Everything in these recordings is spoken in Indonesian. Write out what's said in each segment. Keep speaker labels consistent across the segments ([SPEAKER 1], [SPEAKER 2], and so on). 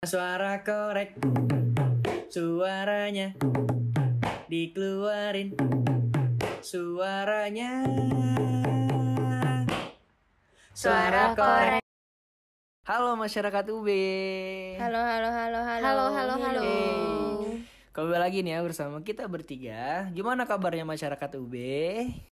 [SPEAKER 1] Suara korek Suaranya Dikeluarin Suaranya
[SPEAKER 2] Suara korek.
[SPEAKER 1] Halo masyarakat UB
[SPEAKER 2] Halo, halo, halo, halo.
[SPEAKER 3] Halo, halo, halo.
[SPEAKER 1] Hey. Kembali lagi nih ya bersama kita bertiga Gimana kabarnya masyarakat UB?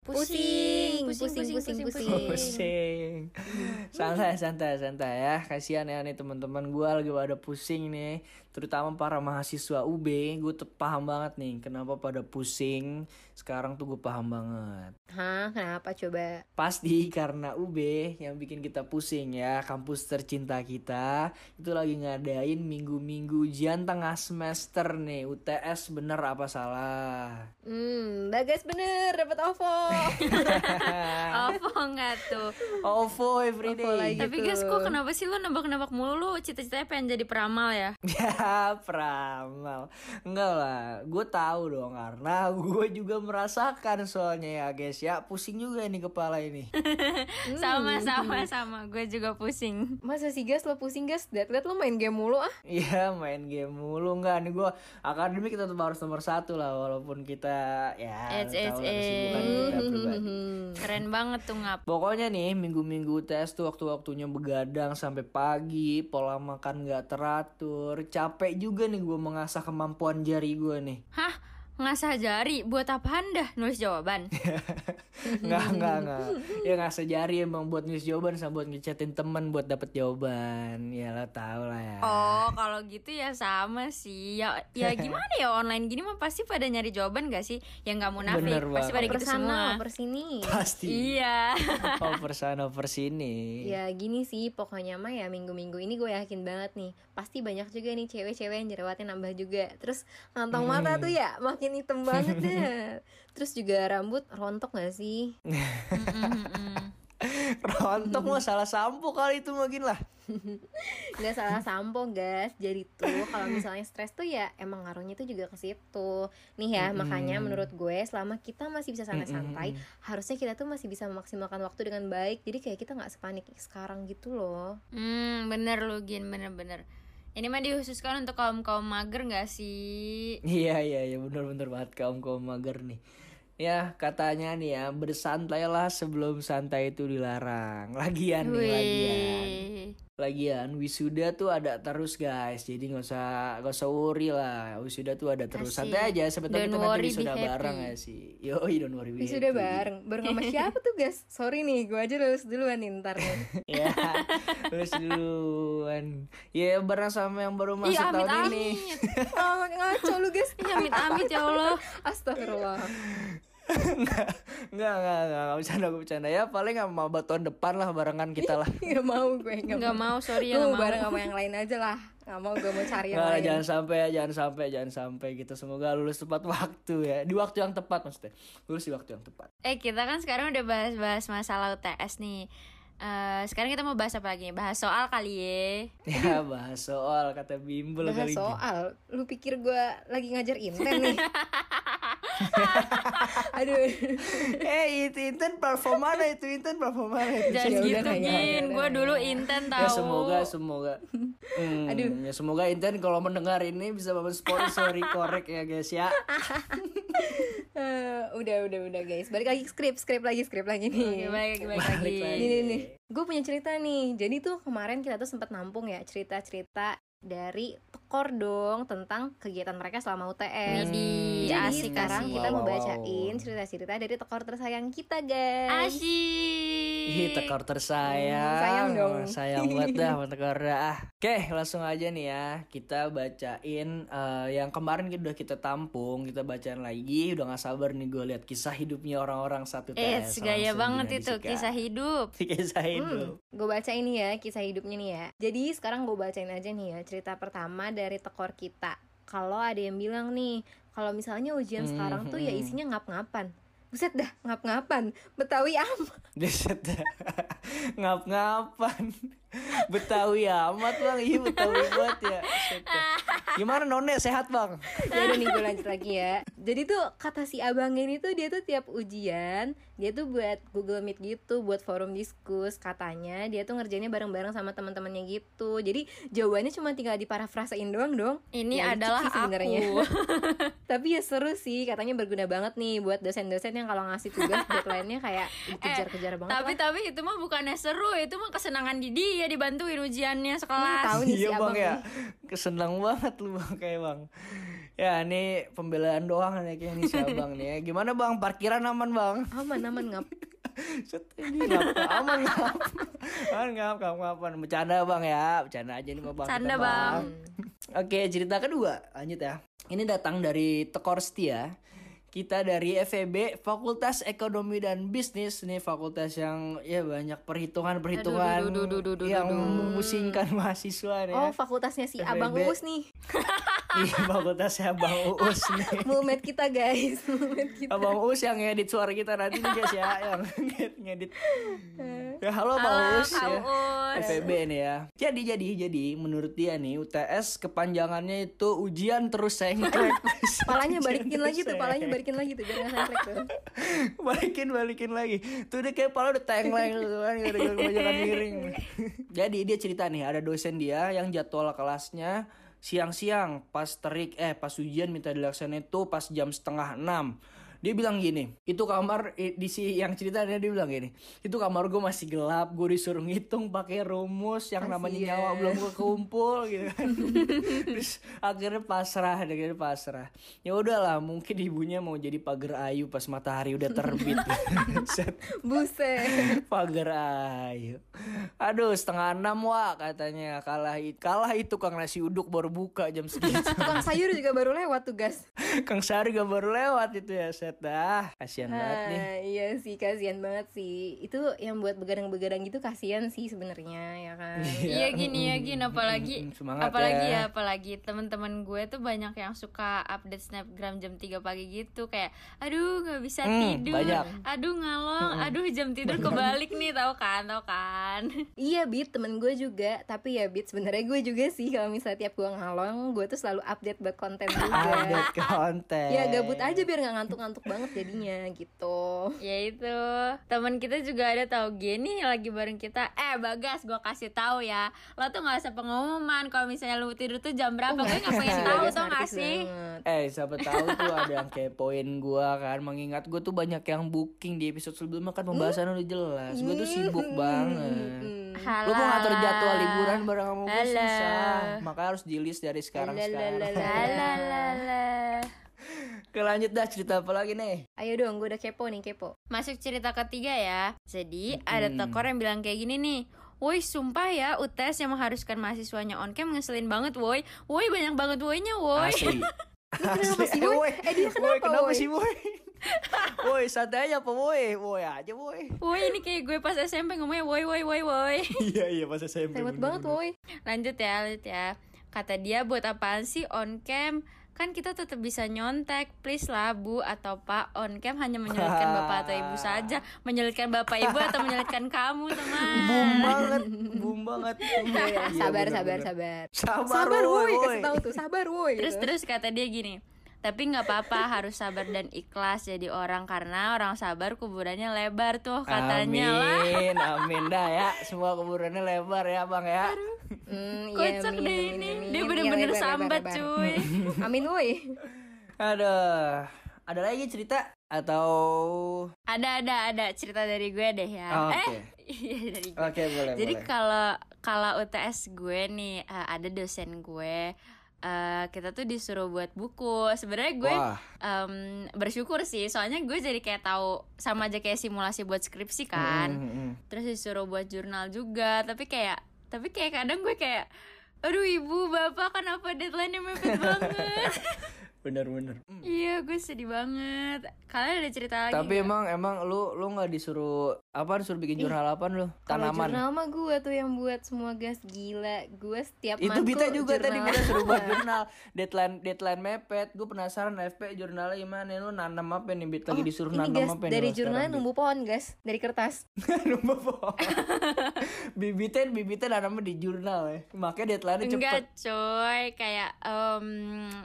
[SPEAKER 2] Pusing, pusing, pusing, pusing, pusing.
[SPEAKER 1] Pusing Santai, santai, santai ya. Kasihan ya nih teman-teman. Gue lagi pada pusing nih Terutama para mahasiswa UB Gue tuh paham banget nih Kenapa pada pusing Sekarang tuh gue paham banget
[SPEAKER 2] Hah, kenapa coba?
[SPEAKER 1] Pasti karena UB yang bikin kita pusing ya Kampus tercinta kita Itu lagi ngadain minggu-minggu ujian tengah semester nih UTS bener apa salah
[SPEAKER 2] Hmm, bagas bener, dapat OVO.
[SPEAKER 3] Apa enggak tuh?
[SPEAKER 1] OVO everyday
[SPEAKER 2] OVO lagi.
[SPEAKER 3] Tapi guys, kok kenapa sih lu nembak-nembak mulu lu cita-citanya pengen jadi peramal ya?
[SPEAKER 1] Peramal Enggak lah Gue tahu dong Karena gue juga merasakan soalnya ya guys ya. Pusing juga nih kepala ini.
[SPEAKER 3] Sama sama sama, gue juga pusing.
[SPEAKER 2] Masa sih gas lo pusing gas? Lihat-lihat lo main game mulu ah.
[SPEAKER 1] Iya main game mulu. Enggak nih gue Akademik kita tetap harus nomor satu lah Walaupun kita Ya
[SPEAKER 3] It's, it's,
[SPEAKER 1] kita pribadi.
[SPEAKER 3] Keren banget tuh ngap.
[SPEAKER 1] Pokoknya nih minggu-minggu tes tuh waktu-waktunya begadang sampai pagi, pola makan gak teratur, capek juga nih gue mengasah kemampuan jari gue nih.
[SPEAKER 3] Hah? Ngasah jari buat apaan dah nulis jawaban?
[SPEAKER 1] Nggak, nggak, nggak. Ya ngasah jari emang buat nulis jawaban sama buat ngechatin temen buat dapet jawaban. Ya lo tau lah ya.
[SPEAKER 3] Oh, kalau gitu ya sama sih. Ya ya gimana ya online gini mah pasti pada nyari jawaban gak sih? Ya nggak munafik,
[SPEAKER 1] Bener
[SPEAKER 3] pasti pada gitu semua.
[SPEAKER 2] Persana, persini.
[SPEAKER 1] Pasti.
[SPEAKER 3] Iya.
[SPEAKER 1] Over sana over sini.
[SPEAKER 2] Ya gini sih, pokoknya mah ya minggu-minggu ini gue yakin banget nih Pasti banyak juga nih cewek-cewek yang jerawatnya nambah juga Terus kantong mata tuh ya makin hitam banget deh. Terus juga rambut rontok gak sih?
[SPEAKER 1] Rontok mah salah sampo kali itu makin lah.
[SPEAKER 2] Gak salah sampo gas Jadi tuh kalau misalnya stres tuh ya emang ngaruhnya tuh juga ke situ. Nih ya makanya menurut gue selama kita masih bisa santai-santai Harusnya kita tuh masih bisa memaksimalkan waktu dengan baik. Jadi kayak kita gak sepanik sekarang gitu loh.
[SPEAKER 3] Hmm, bener lu Gin, bener-bener. Ini mah dikhususkan untuk kaum-kaum mager gak sih?
[SPEAKER 1] Iya iya iya bener-bener banget kaum kaum mager nih. Ya katanya nih ya bersantailah sebelum santai itu dilarang. Lagian nih lagian. Lagian wisuda tuh ada terus guys. Jadi nggak usah nggak usah worry lah. Wisuda tuh ada terus.
[SPEAKER 3] Asik.
[SPEAKER 1] Santai aja. Sebetulnya kita nanti wisuda bareng ya sih. Yoi don't worry be
[SPEAKER 2] Wisuda
[SPEAKER 1] happy.
[SPEAKER 2] bareng, bareng sama siapa tuh guys? Sorry nih, gue aja lulus duluan nih ntar nih
[SPEAKER 1] ya terus duluan. Ya bareng sama yang baru masuk
[SPEAKER 3] Iya,
[SPEAKER 1] tahun ini.
[SPEAKER 3] amit-amit.
[SPEAKER 2] Oh ngaco lu guys
[SPEAKER 3] Iya, amit-amit ya Allah.
[SPEAKER 2] Astagfirullah
[SPEAKER 1] Enggak, enggak, enggak, enggak, enggak bercanda, gue bercanda ya paling sama tahun depan lah barengan kita lah.
[SPEAKER 2] Gak mau gue Gak,
[SPEAKER 3] Nggak mau, sorry ya,
[SPEAKER 2] Gue
[SPEAKER 3] nggak
[SPEAKER 2] mau
[SPEAKER 3] mau.
[SPEAKER 2] bareng sama yang lain aja lah Gak mau gue mau cari yang lain
[SPEAKER 1] jangan sampai ya, jangan sampai, jangan sampai gitu. Semoga lulus tepat waktu ya. Di waktu yang tepat maksudnya. Lulus di waktu yang tepat.
[SPEAKER 3] Eh, kita kan sekarang udah bahas-bahas masalah UTS nih. Eh, sekarang kita mau bahas apa lagi? Bahas soal kali ya.
[SPEAKER 1] Ya, bahas soal kata bimbel
[SPEAKER 2] Bahas
[SPEAKER 1] kali ini.
[SPEAKER 2] soal Lu pikir gue lagi ngajar inten nih Aduh
[SPEAKER 1] Eh, itu Inten platform mana itu Inten platform mana itu?
[SPEAKER 3] Jangan
[SPEAKER 2] Ya
[SPEAKER 3] gitu, Gin.
[SPEAKER 2] ya
[SPEAKER 3] Gue
[SPEAKER 2] udah,
[SPEAKER 3] dulu
[SPEAKER 2] ya.
[SPEAKER 3] inten
[SPEAKER 1] Ya
[SPEAKER 3] tahu.
[SPEAKER 1] semoga semoga. Hmm,
[SPEAKER 2] Aduh.
[SPEAKER 1] Ya semoga Inten kalau mendengar ini bisa bangun sponsori korek ya guys ya.
[SPEAKER 2] Eh, Udah udah udah guys Balik lagi skrip Skrip lagi skrip lagi nih
[SPEAKER 3] Oke, baik, baik
[SPEAKER 1] Balik
[SPEAKER 3] lagi.
[SPEAKER 1] lagi.
[SPEAKER 2] Nih nih nih Gue punya cerita nih Jadi tuh kemarin kita tuh sempat nampung ya Cerita-cerita dari tekor dong tentang kegiatan mereka selama UTS.
[SPEAKER 3] Widih,
[SPEAKER 2] Jadi
[SPEAKER 3] asik,
[SPEAKER 2] sekarang
[SPEAKER 3] asik.
[SPEAKER 2] kita
[SPEAKER 1] Wow,
[SPEAKER 2] mau bacain cerita-cerita dari tekor tersayang kita, guys.
[SPEAKER 3] Asyik.
[SPEAKER 1] Ih, tekor tersayang.
[SPEAKER 2] Hmm, sayang dong.
[SPEAKER 1] Sayang banget dah sama tekor dah. Oke, langsung aja nih ya. Kita bacain eh, yang kemarin udah kita tampung, kita bacain lagi. Udah gak sabar nih gue lihat kisah hidupnya orang-orang satu
[SPEAKER 3] Eh,
[SPEAKER 1] tes.
[SPEAKER 3] gaya
[SPEAKER 1] Langsung
[SPEAKER 3] banget itu kisah hidup.
[SPEAKER 1] kisah hidup.
[SPEAKER 2] Gue baca ini ya kisah hidupnya nih ya. Jadi sekarang gue bacain aja nih ya cerita pertama dari tekor kita. Kalau ada yang bilang nih, kalau misalnya ujian
[SPEAKER 1] Hmm,
[SPEAKER 2] sekarang tuh ya isinya ngap-ngapan. Buset dah, ngap-ngapan. Betawi amat.
[SPEAKER 1] Buset dah. Ngap-ngapan. Betawi amat bang, iya Betawi banget ya. Gimana none sehat bang?
[SPEAKER 2] Ya udah nih gue lanjut lagi ya. Jadi tuh kata si abang ini tuh dia tuh tiap ujian dia tuh buat Google Meet gitu, buat forum diskus. Katanya dia tuh ngerjainnya bareng-bareng sama teman-temannya gitu. Jadi jawabannya cuma tinggal diparafrasein doang dong.
[SPEAKER 3] Ini
[SPEAKER 2] Ya,
[SPEAKER 3] adalah
[SPEAKER 2] sih sebenarnya.
[SPEAKER 3] aku.
[SPEAKER 2] Tapi ya seru sih, katanya berguna banget nih buat dosen-dosen yang kalau ngasih tugas deadline-nya kayak dikejar-kejar banget.
[SPEAKER 3] tapi
[SPEAKER 2] lah.
[SPEAKER 3] tapi itu mah bukannya seru, itu mah kesenangan di dia dibantuin ujiannya sekelas.
[SPEAKER 2] tahu nih si
[SPEAKER 1] iya
[SPEAKER 2] abang
[SPEAKER 1] bang ya. Kesenang banget lu bang kayak bang. Ya ini pembelaan doang nih kayaknya nih si abang nih ya. gimana bang? Parkiran aman bang?
[SPEAKER 2] Aman aman ngap.
[SPEAKER 1] Set, ini ngap. Aman ngap. Aman ngap ngap ngapan bercanda bang ya. Bercanda aja nih bang
[SPEAKER 3] Bercanda,
[SPEAKER 1] kita,
[SPEAKER 3] Bang.
[SPEAKER 1] oke cerita kedua. Lanjut ya. Ini datang dari Tekor Setia kita dari FEB Fakultas Ekonomi dan Bisnis nih fakultas yang ya banyak perhitungan-perhitungan yang memusingkan mahasiswa nih ya.
[SPEAKER 2] Oh, fakultasnya si Abang
[SPEAKER 1] FEB.
[SPEAKER 2] Uus nih.
[SPEAKER 1] Iya fakultasnya Bang Uus nih
[SPEAKER 2] Mulmet kita guys, mulmet kita.
[SPEAKER 1] Abang Uus yang ngedit suara kita nanti nih guys ya Yang ngedit, ngedit. Ya halo Bang
[SPEAKER 3] Halo,
[SPEAKER 1] Uus ya.
[SPEAKER 3] Uus.
[SPEAKER 1] FEB nih ya Jadi jadi jadi menurut dia nih UTS kepanjangannya itu ujian terus sengklek
[SPEAKER 2] Palanya balikin lagi tuh, palanya
[SPEAKER 1] sengklek.
[SPEAKER 2] balikin lagi tuh nggak samplek tuh.
[SPEAKER 1] balikin balikin lagi tuh dia kayak pala udah tengleng gitu kan gara-gara kebanyakan miring jadi dia cerita nih ada dosen dia yang jadwal kelasnya siang-siang pas terik eh pas ujian minta dilaksanain itu pas jam setengah enam dia bilang gini itu kamar di si yang ceritanya dia bilang gini itu kamar gue masih gelap gue disuruh ngitung pakai rumus yang namanya
[SPEAKER 2] Kasian.
[SPEAKER 1] nyawa belum kekumpul gitu kan. Terus akhirnya pasrah akhirnya pasrah. Ya udahlah mungkin ibunya mau jadi pagar ayu pas matahari udah terbit. Set,
[SPEAKER 2] Buset.
[SPEAKER 1] pagar ayu. Aduh setengah enam wah katanya. Kalah kalah itu kang nasi uduk baru buka jam segitu.
[SPEAKER 2] Tukang sayur juga baru lewat tuh, guys.
[SPEAKER 1] kang sari gak baru lewat itu ya set dah. Kasihan banget nih.
[SPEAKER 2] iya sih, kasihan banget sih. Itu yang buat begadang-begadang gitu kasihan sih sebenarnya, ya kan.
[SPEAKER 3] Iya. Gini ya gini apalagi
[SPEAKER 1] Mm, semangat
[SPEAKER 3] apalagi
[SPEAKER 1] ya.
[SPEAKER 3] ya apalagi teman-teman gue tuh banyak yang suka update snapgram jam 3 pagi gitu. Kayak aduh nggak bisa
[SPEAKER 1] Hmm,
[SPEAKER 3] tidur.
[SPEAKER 1] banyak.
[SPEAKER 3] aduh ngalong aduh jam tidur kebalik nih. Tau kan tau kan?
[SPEAKER 2] Iya Bit, temen gue juga. Tapi ya Bit, sebenarnya gue juga sih. Kalau misalnya tiap gue ngalong Gue tuh selalu update buat konten juga.
[SPEAKER 1] Update konten.
[SPEAKER 2] Ya gabut aja biar gak ngantuk-ngantuk banget jadinya gitu.
[SPEAKER 3] Ya itu. Teman kita juga ada tahu gini lagi bareng kita. Eh bagas gue kasih tahu ya. Lo tuh nggak usah pengumuman. Kalau misalnya lu tidur tuh jam berapa? Gue nggak pengen
[SPEAKER 2] Si
[SPEAKER 3] tahu
[SPEAKER 2] Bagas
[SPEAKER 3] tau gak
[SPEAKER 2] narkis
[SPEAKER 3] sih?
[SPEAKER 2] banget.
[SPEAKER 1] Eh siapa tahu tuh ada yang kepoin gua kan. Mengingat gue tuh banyak yang booking di episode sebelumnya kan pembahasan udah jelas. Gue tuh sibuk banget.
[SPEAKER 2] Hmm.
[SPEAKER 1] Lu mau ngatur jadwal liburan bareng sama gue susah. Makanya harus di list dari sekarang-sekarang.
[SPEAKER 3] Lalalala.
[SPEAKER 1] Oke lanjut dah cerita apa lagi nih?
[SPEAKER 2] Ayo dong, gue udah kepo nih, kepo.
[SPEAKER 3] Masuk cerita ketiga ya. Jadi ada
[SPEAKER 1] Hmm.
[SPEAKER 3] tekor yang bilang kayak gini nih. Woi sumpah ya UTS yang mengharuskan mahasiswanya on cam ngeselin banget woi. Woi banyak banget woinya woi.
[SPEAKER 1] Asli.
[SPEAKER 2] Kenapa sih,
[SPEAKER 1] Eh,
[SPEAKER 2] Boy?
[SPEAKER 1] Boy.
[SPEAKER 2] Eh, dia kenapa,
[SPEAKER 1] Boy, kenapa
[SPEAKER 2] Boy?
[SPEAKER 1] sih boy Boy santai aja apa boy Boy aja boy
[SPEAKER 3] Woi ini kayak gue pas SMP ngomongnya woi woi woi woi.
[SPEAKER 1] Iya iya pas SMP
[SPEAKER 2] Hebat banget, woy
[SPEAKER 3] Lanjut ya lanjut ya. Kata dia buat apaan sih on cam Kan kita tetap bisa nyontek Please lah bu atau pak On cam hanya menyulitkan bapak atau ibu saja. Menyulitkan bapak ibu atau menyulitkan kamu teman.
[SPEAKER 1] Boom banget Boom banget. Iya,
[SPEAKER 2] Sabar,
[SPEAKER 1] bener,
[SPEAKER 2] sabar, sabar.
[SPEAKER 1] Sabar,
[SPEAKER 2] Sabar,
[SPEAKER 1] woy,
[SPEAKER 2] woy. kasih tahu tuh, sabar, woy
[SPEAKER 3] Terus
[SPEAKER 2] gitu.
[SPEAKER 3] terus kata dia gini tapi nggak apa-apa harus sabar dan ikhlas jadi orang karena orang sabar kuburannya lebar tuh katanya lah
[SPEAKER 1] Amin, amin dah ya. Semua kuburannya lebar ya bang ya.
[SPEAKER 3] Kocak
[SPEAKER 2] amin,
[SPEAKER 3] deh
[SPEAKER 2] amin,
[SPEAKER 3] ini
[SPEAKER 2] amin.
[SPEAKER 3] dia
[SPEAKER 2] Iya,
[SPEAKER 3] bener-bener
[SPEAKER 2] lebar,
[SPEAKER 3] sambat
[SPEAKER 2] lebar.
[SPEAKER 3] cuy
[SPEAKER 2] Amin, woy
[SPEAKER 1] Aduh, ada lagi cerita atau?
[SPEAKER 3] ada ada ada cerita dari gue deh ya
[SPEAKER 1] Oke.
[SPEAKER 3] eh iya dari gue
[SPEAKER 1] Oke boleh
[SPEAKER 3] Jadi kalau kalau UTS gue nih eh, ada dosen gue eh, kita tuh disuruh buat buku. Sebenarnya gue
[SPEAKER 1] Wah,
[SPEAKER 3] em, bersyukur sih, soalnya gue jadi kayak tahu sama aja kayak simulasi buat skripsi kan.
[SPEAKER 1] mm, mm, mm.
[SPEAKER 3] Terus disuruh buat jurnal juga, tapi kayak tapi kayak kadang gue kayak aduh ibu bapak kenapa deadline-nya mepet banget
[SPEAKER 1] bener-bener. Mm.
[SPEAKER 3] iya gue sedih banget kalian ada cerita lagi
[SPEAKER 1] Tapi
[SPEAKER 3] nggak?
[SPEAKER 1] emang emang lu lu nggak disuruh apa disuruh bikin jurnal apa lu?
[SPEAKER 2] Kalau
[SPEAKER 1] Tanaman.
[SPEAKER 2] jurnal mah gue tuh yang buat semua gas gila Gue setiap
[SPEAKER 1] Itu Bita juga tadi
[SPEAKER 2] jurnal.
[SPEAKER 1] Bita suruh buat jurnal deadline deadline mepet. Gue penasaran FP jurnalnya gimana lu nanam apa nih Bit lagi disuruh
[SPEAKER 2] Oh, Ini
[SPEAKER 1] nanam
[SPEAKER 2] gas
[SPEAKER 1] apa nih
[SPEAKER 2] dari jurnalnya
[SPEAKER 1] sekarang, Bit?
[SPEAKER 2] numbu pohon gas Dari kertas
[SPEAKER 1] Numbu pohon. bibitnya bibitnya nanamnya di jurnal ya. Makanya deadline-nya cepet.
[SPEAKER 3] Enggak coy, kayak em,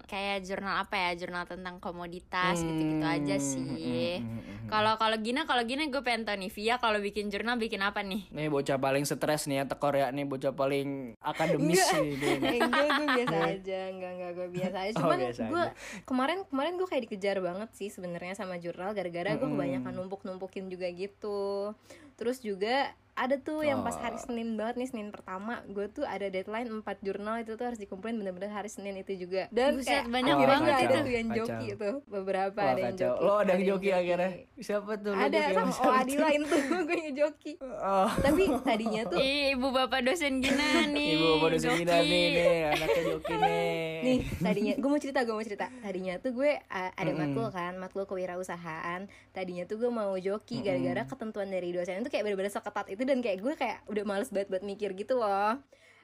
[SPEAKER 3] kayak jurnal apa ya jurnal tentang komoditas gitu-gitu
[SPEAKER 1] Hmm,
[SPEAKER 3] aja sih.
[SPEAKER 1] hmm, hmm, hmm.
[SPEAKER 3] kalau kalau Gina kalau Gina gue pengen tahu nih Via kalau bikin jurnal bikin apa nih?
[SPEAKER 1] Nih bocah paling stres nih ya tekor ya nih bocah paling akademis.
[SPEAKER 2] Eh, enggak gue biasa aja enggak enggak gue biasa aja.
[SPEAKER 1] Oh,
[SPEAKER 2] cuman
[SPEAKER 1] biasa
[SPEAKER 2] gue kemarin kemarin gue kayak dikejar banget sih sebenarnya sama jurnal gara-gara gue kebanyakan numpuk numpukin juga gitu. Terus juga ada tuh yang pas hari
[SPEAKER 1] Oh.
[SPEAKER 2] Senin banget nih Senin pertama gue tuh ada deadline 4 jurnal itu tuh harus dikumpulin bener-bener hari Senin itu juga dan
[SPEAKER 3] Buset,
[SPEAKER 2] kayak
[SPEAKER 3] banyak
[SPEAKER 1] banget
[SPEAKER 2] ada
[SPEAKER 1] itu.
[SPEAKER 2] tuh yang
[SPEAKER 1] Kacau.
[SPEAKER 2] joki tuh beberapa
[SPEAKER 1] Wah
[SPEAKER 2] ada yang
[SPEAKER 1] kacau.
[SPEAKER 2] joki
[SPEAKER 1] Lo ada yang
[SPEAKER 2] yang
[SPEAKER 1] joki akhirnya. Siapa tuh? Lo
[SPEAKER 2] ada
[SPEAKER 1] joki
[SPEAKER 2] sama oh Adi
[SPEAKER 1] tuh?
[SPEAKER 2] lain tuh gue ngejoki
[SPEAKER 1] Oh.
[SPEAKER 2] tapi tadinya tuh
[SPEAKER 3] Ih, ibu bapak dosen Gina nih
[SPEAKER 1] Ibu pada segini
[SPEAKER 3] joki.
[SPEAKER 1] nih nih anaknya joki nih.
[SPEAKER 2] nih tadinya gue mau cerita gue mau cerita tadinya tuh gue uh, ada
[SPEAKER 1] Mm-mm.
[SPEAKER 2] matkul kan matkul kewirausahaan tadinya tuh gue mau joki gara-gara ketentuan dari dosen itu kayak bener-bener seketat itu dan kayak gue kayak udah males banget buat mikir gitu loh.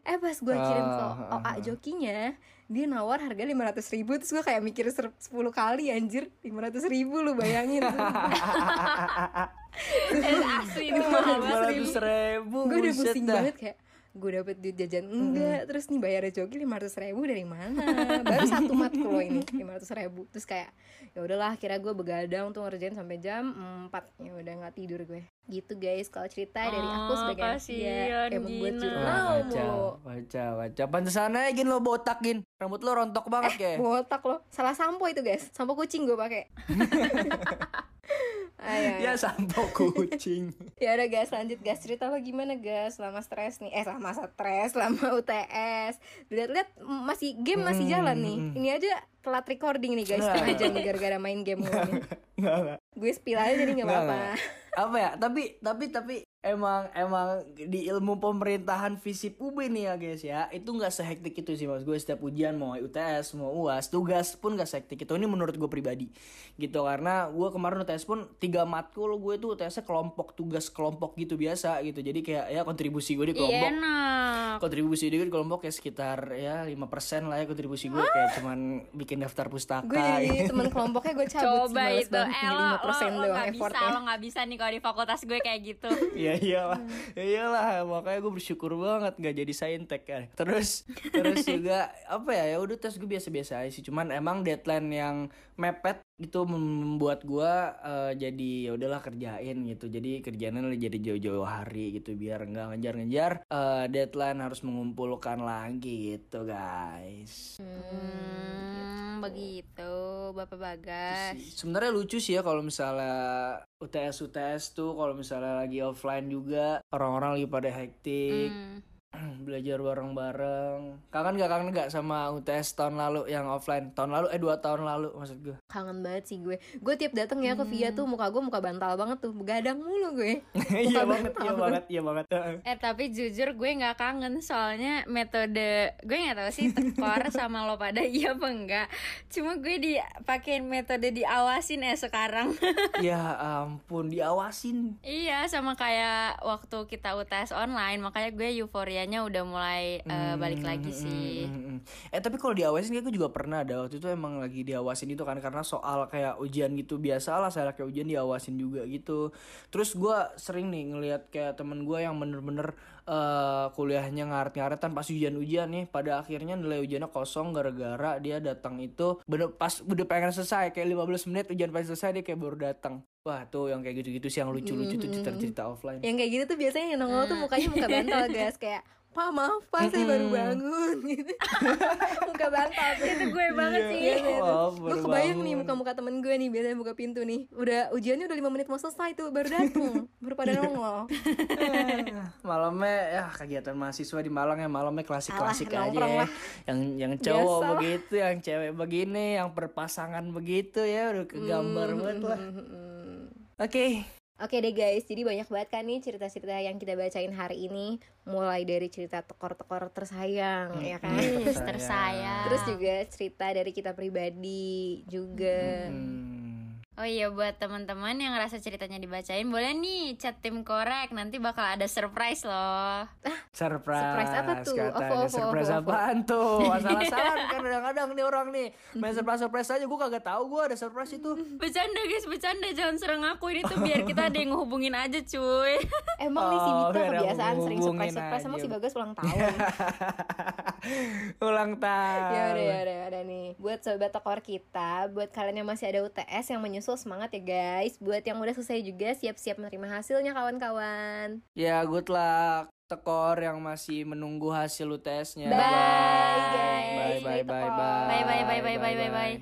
[SPEAKER 2] Eh pas gue kirim ke
[SPEAKER 1] Ah,
[SPEAKER 2] OA jokinya dia nawar harga lima ratus ribu terus gue kayak mikir ser- 10 kali anjir lima ratus ribu lu bayangin.
[SPEAKER 3] Eh, asli itu mahal
[SPEAKER 1] Lima ratus ribu.
[SPEAKER 2] gue udah pusing banget kayak gue dapet duit jajan. Enggak terus nih bayar joki lima ratus ribu dari mana? Baru satu matkul loh ini lima ratus ribu. Terus kayak ya udahlah akhirnya gue begadang tuh ngerjain sampai jam 4 ya udah nggak tidur gue. Gitu guys kalau cerita dari aku
[SPEAKER 3] Oh,
[SPEAKER 2] sebagai anak
[SPEAKER 3] kasihan,
[SPEAKER 2] yang membuat jurnal
[SPEAKER 1] kacau, kacau. Pantesan aja gin lo botak gin. Rambut lo rontok banget kayak.
[SPEAKER 2] botak loh salah sampo itu guys. Sampo kucing gue pakai Ayo, ayo.
[SPEAKER 1] Ya sampo kucing.
[SPEAKER 2] Ya udah guys, lanjut. Guys cerita lo gimana guys selama stres nih. Eh selama stres, selama UTS Lihat-lihat m- masih game masih
[SPEAKER 1] Hmm,
[SPEAKER 2] jalan nih.
[SPEAKER 1] hmm.
[SPEAKER 2] Ini aja telat recording nih guys. Setengah jam nih gara-gara main game mulu. Gue spill aja jadi gak
[SPEAKER 1] Nggak,
[SPEAKER 2] apa-apa.
[SPEAKER 1] apa ya? Tapi tapi tapi emang emang di ilmu pemerintahan visip UB nih ya guys ya. Itu nggak sehektik itu sih mas gue. Setiap ujian mau UTS mau uas tugas pun nggak sehektik itu. Ini menurut gue pribadi gitu. Karena gue kemarin UTS pun tiga matkul gue tuh UTS kelompok tugas kelompok gitu biasa gitu. Jadi kayak ya kontribusi gue di
[SPEAKER 3] Iya
[SPEAKER 1] kelompok.
[SPEAKER 3] enak.
[SPEAKER 1] kontribusi dia di kelompok ya sekitar ya 5% lah ya kontribusi gue. Kayak cuman bikin daftar pustaka
[SPEAKER 2] Gue jadi
[SPEAKER 1] gitu.
[SPEAKER 2] temen kelompoknya gue cabut
[SPEAKER 3] Coba itu, eh lo, lo,
[SPEAKER 2] 5%
[SPEAKER 3] lo
[SPEAKER 2] doang
[SPEAKER 3] gak bisa, lo gak bisa nih kalau di fakultas gue kayak gitu
[SPEAKER 1] Iya iyalah, Ya iyalah makanya gue bersyukur banget nggak jadi saintek kan. Terus terus juga apa ya ya udah tes gue biasa-biasa aja sih. Cuman emang deadline yang mepet itu membuat gue eh, jadi ya udahlah kerjain gitu. Jadi kerjaannya jadi jauh-jauh hari gitu biar nggak ngejar-ngejar eh, deadline harus mengumpulkan lagi gitu guys.
[SPEAKER 3] Hmm, begitu Bapak Bagas.
[SPEAKER 1] Sebenarnya lucu sih ya kalau misalnya UTS UTS tuh kalau misalnya lagi offline juga orang-orang lagi pada hektik
[SPEAKER 3] Hmm.
[SPEAKER 1] belajar bareng-bareng. Kangen gak kangen gak sama UTS tahun lalu yang offline? Tahun lalu eh dua tahun lalu maksud gue.
[SPEAKER 2] Kangen banget sih gue Gue tiap dateng ya ke Via tuh muka gue muka bantal banget tuh Begadang mulu gue
[SPEAKER 1] Iya
[SPEAKER 2] Muka
[SPEAKER 1] banget, iya banget, iya banget.
[SPEAKER 3] Eh tapi jujur gue nggak kangen soalnya metode gue nggak tahu sih tekor sama lo pada iya apa enggak. Cuma gue dipakein metode diawasin ya sekarang.
[SPEAKER 1] ya ampun diawasin.
[SPEAKER 3] iya sama kayak waktu kita UTS online makanya gue euforianya udah mulai eh, balik lagi sih.
[SPEAKER 1] Hmm, hmm, hmm. Eh tapi kalau diawasin kayak gue juga pernah ada waktu itu emang lagi diawasin itu kan karena soal kayak ujian gitu biasa lah saya kayak ujian diawasin juga gitu. Terus gue sering nih ngelihat kayak temen gue yang bener-bener eh, kuliahnya ngaret-ngaretan pas ujian-ujian nih pada akhirnya nilai ujiannya kosong gara-gara dia datang itu bener pas udah pengen selesai kayak 15 menit ujian pengen selesai dia kayak baru datang. Wah tuh yang kayak gitu-gitu sih yang lucu-lucu tuh cerita-cerita offline.
[SPEAKER 2] Yang kayak gitu tuh biasanya yang nongol tuh mukanya muka bantal guys Kayak Pak maaf pak saya baru bangun. Gitu. Muka bantal tuh.
[SPEAKER 3] Itu gue banget sih.
[SPEAKER 2] Tuh.
[SPEAKER 1] Maaf,
[SPEAKER 2] Gue kebayang nih muka-muka temen gue nih Biasanya buka pintu nih. Udah ujiannya udah 5 menit mau selesai tuh Baru dateng. Baru pada nongol.
[SPEAKER 1] Malamnya ya kegiatan mahasiswa di Malang ya. Malamnya klasik-klasik
[SPEAKER 2] Alah,
[SPEAKER 1] aja ya.
[SPEAKER 2] lah.
[SPEAKER 1] yang yang cowok
[SPEAKER 2] Biasa
[SPEAKER 1] begitu yang cewek begini yang berpasangan begitu ya. Udah kegambar
[SPEAKER 2] Hmm,
[SPEAKER 1] banget lah.
[SPEAKER 2] hmm, hmm, hmm.
[SPEAKER 1] Oke
[SPEAKER 2] deh guys, jadi banyak banget kan nih cerita-cerita yang kita bacain hari ini Mulai dari cerita tekor-tekor tersayang, ya kan?
[SPEAKER 3] Hmm,
[SPEAKER 1] Tersayang.
[SPEAKER 3] tersayang.
[SPEAKER 2] Terus juga cerita dari kita pribadi juga
[SPEAKER 1] Hmm.
[SPEAKER 3] Oh iya buat teman-teman yang ngerasa ceritanya dibacain boleh nih chat tim korek nanti bakal ada surprise loh.
[SPEAKER 1] Surprise.
[SPEAKER 2] Surprise apa tuh?
[SPEAKER 1] Katanya.
[SPEAKER 2] Ovo, ovo,
[SPEAKER 1] surprise
[SPEAKER 2] ovo, ovo.
[SPEAKER 1] apaan tuh? Asal-asalan kan kadang-kadang nih orang nih. Main surprise-surprise aja gue kagak tahu gue ada surprise itu.
[SPEAKER 3] Bercanda guys, bercanda jangan serang aku ini tuh biar kita ada yang ngehubungin aja cuy.
[SPEAKER 2] Emang nih si
[SPEAKER 1] Oh,
[SPEAKER 2] Mita
[SPEAKER 1] biar aku
[SPEAKER 2] kebiasaan sering
[SPEAKER 1] hubungin
[SPEAKER 2] surprise-surprise Emang si Bagas ulang tahun
[SPEAKER 1] Ulang tahun.
[SPEAKER 2] Ya udah ya udah ya udah nih Buat sobat tekor kita Buat kalian yang masih ada UTS yang menyusul semangat ya guys Buat yang udah selesai juga siap-siap menerima hasilnya kawan-kawan
[SPEAKER 1] Ya good luck tekor yang masih menunggu hasil UTS-nya.
[SPEAKER 2] Bye, guys.
[SPEAKER 1] Bye bye
[SPEAKER 2] Bye,
[SPEAKER 1] bye
[SPEAKER 2] Tekor.
[SPEAKER 1] bye.
[SPEAKER 3] Bye bye bye bye bye bye bye.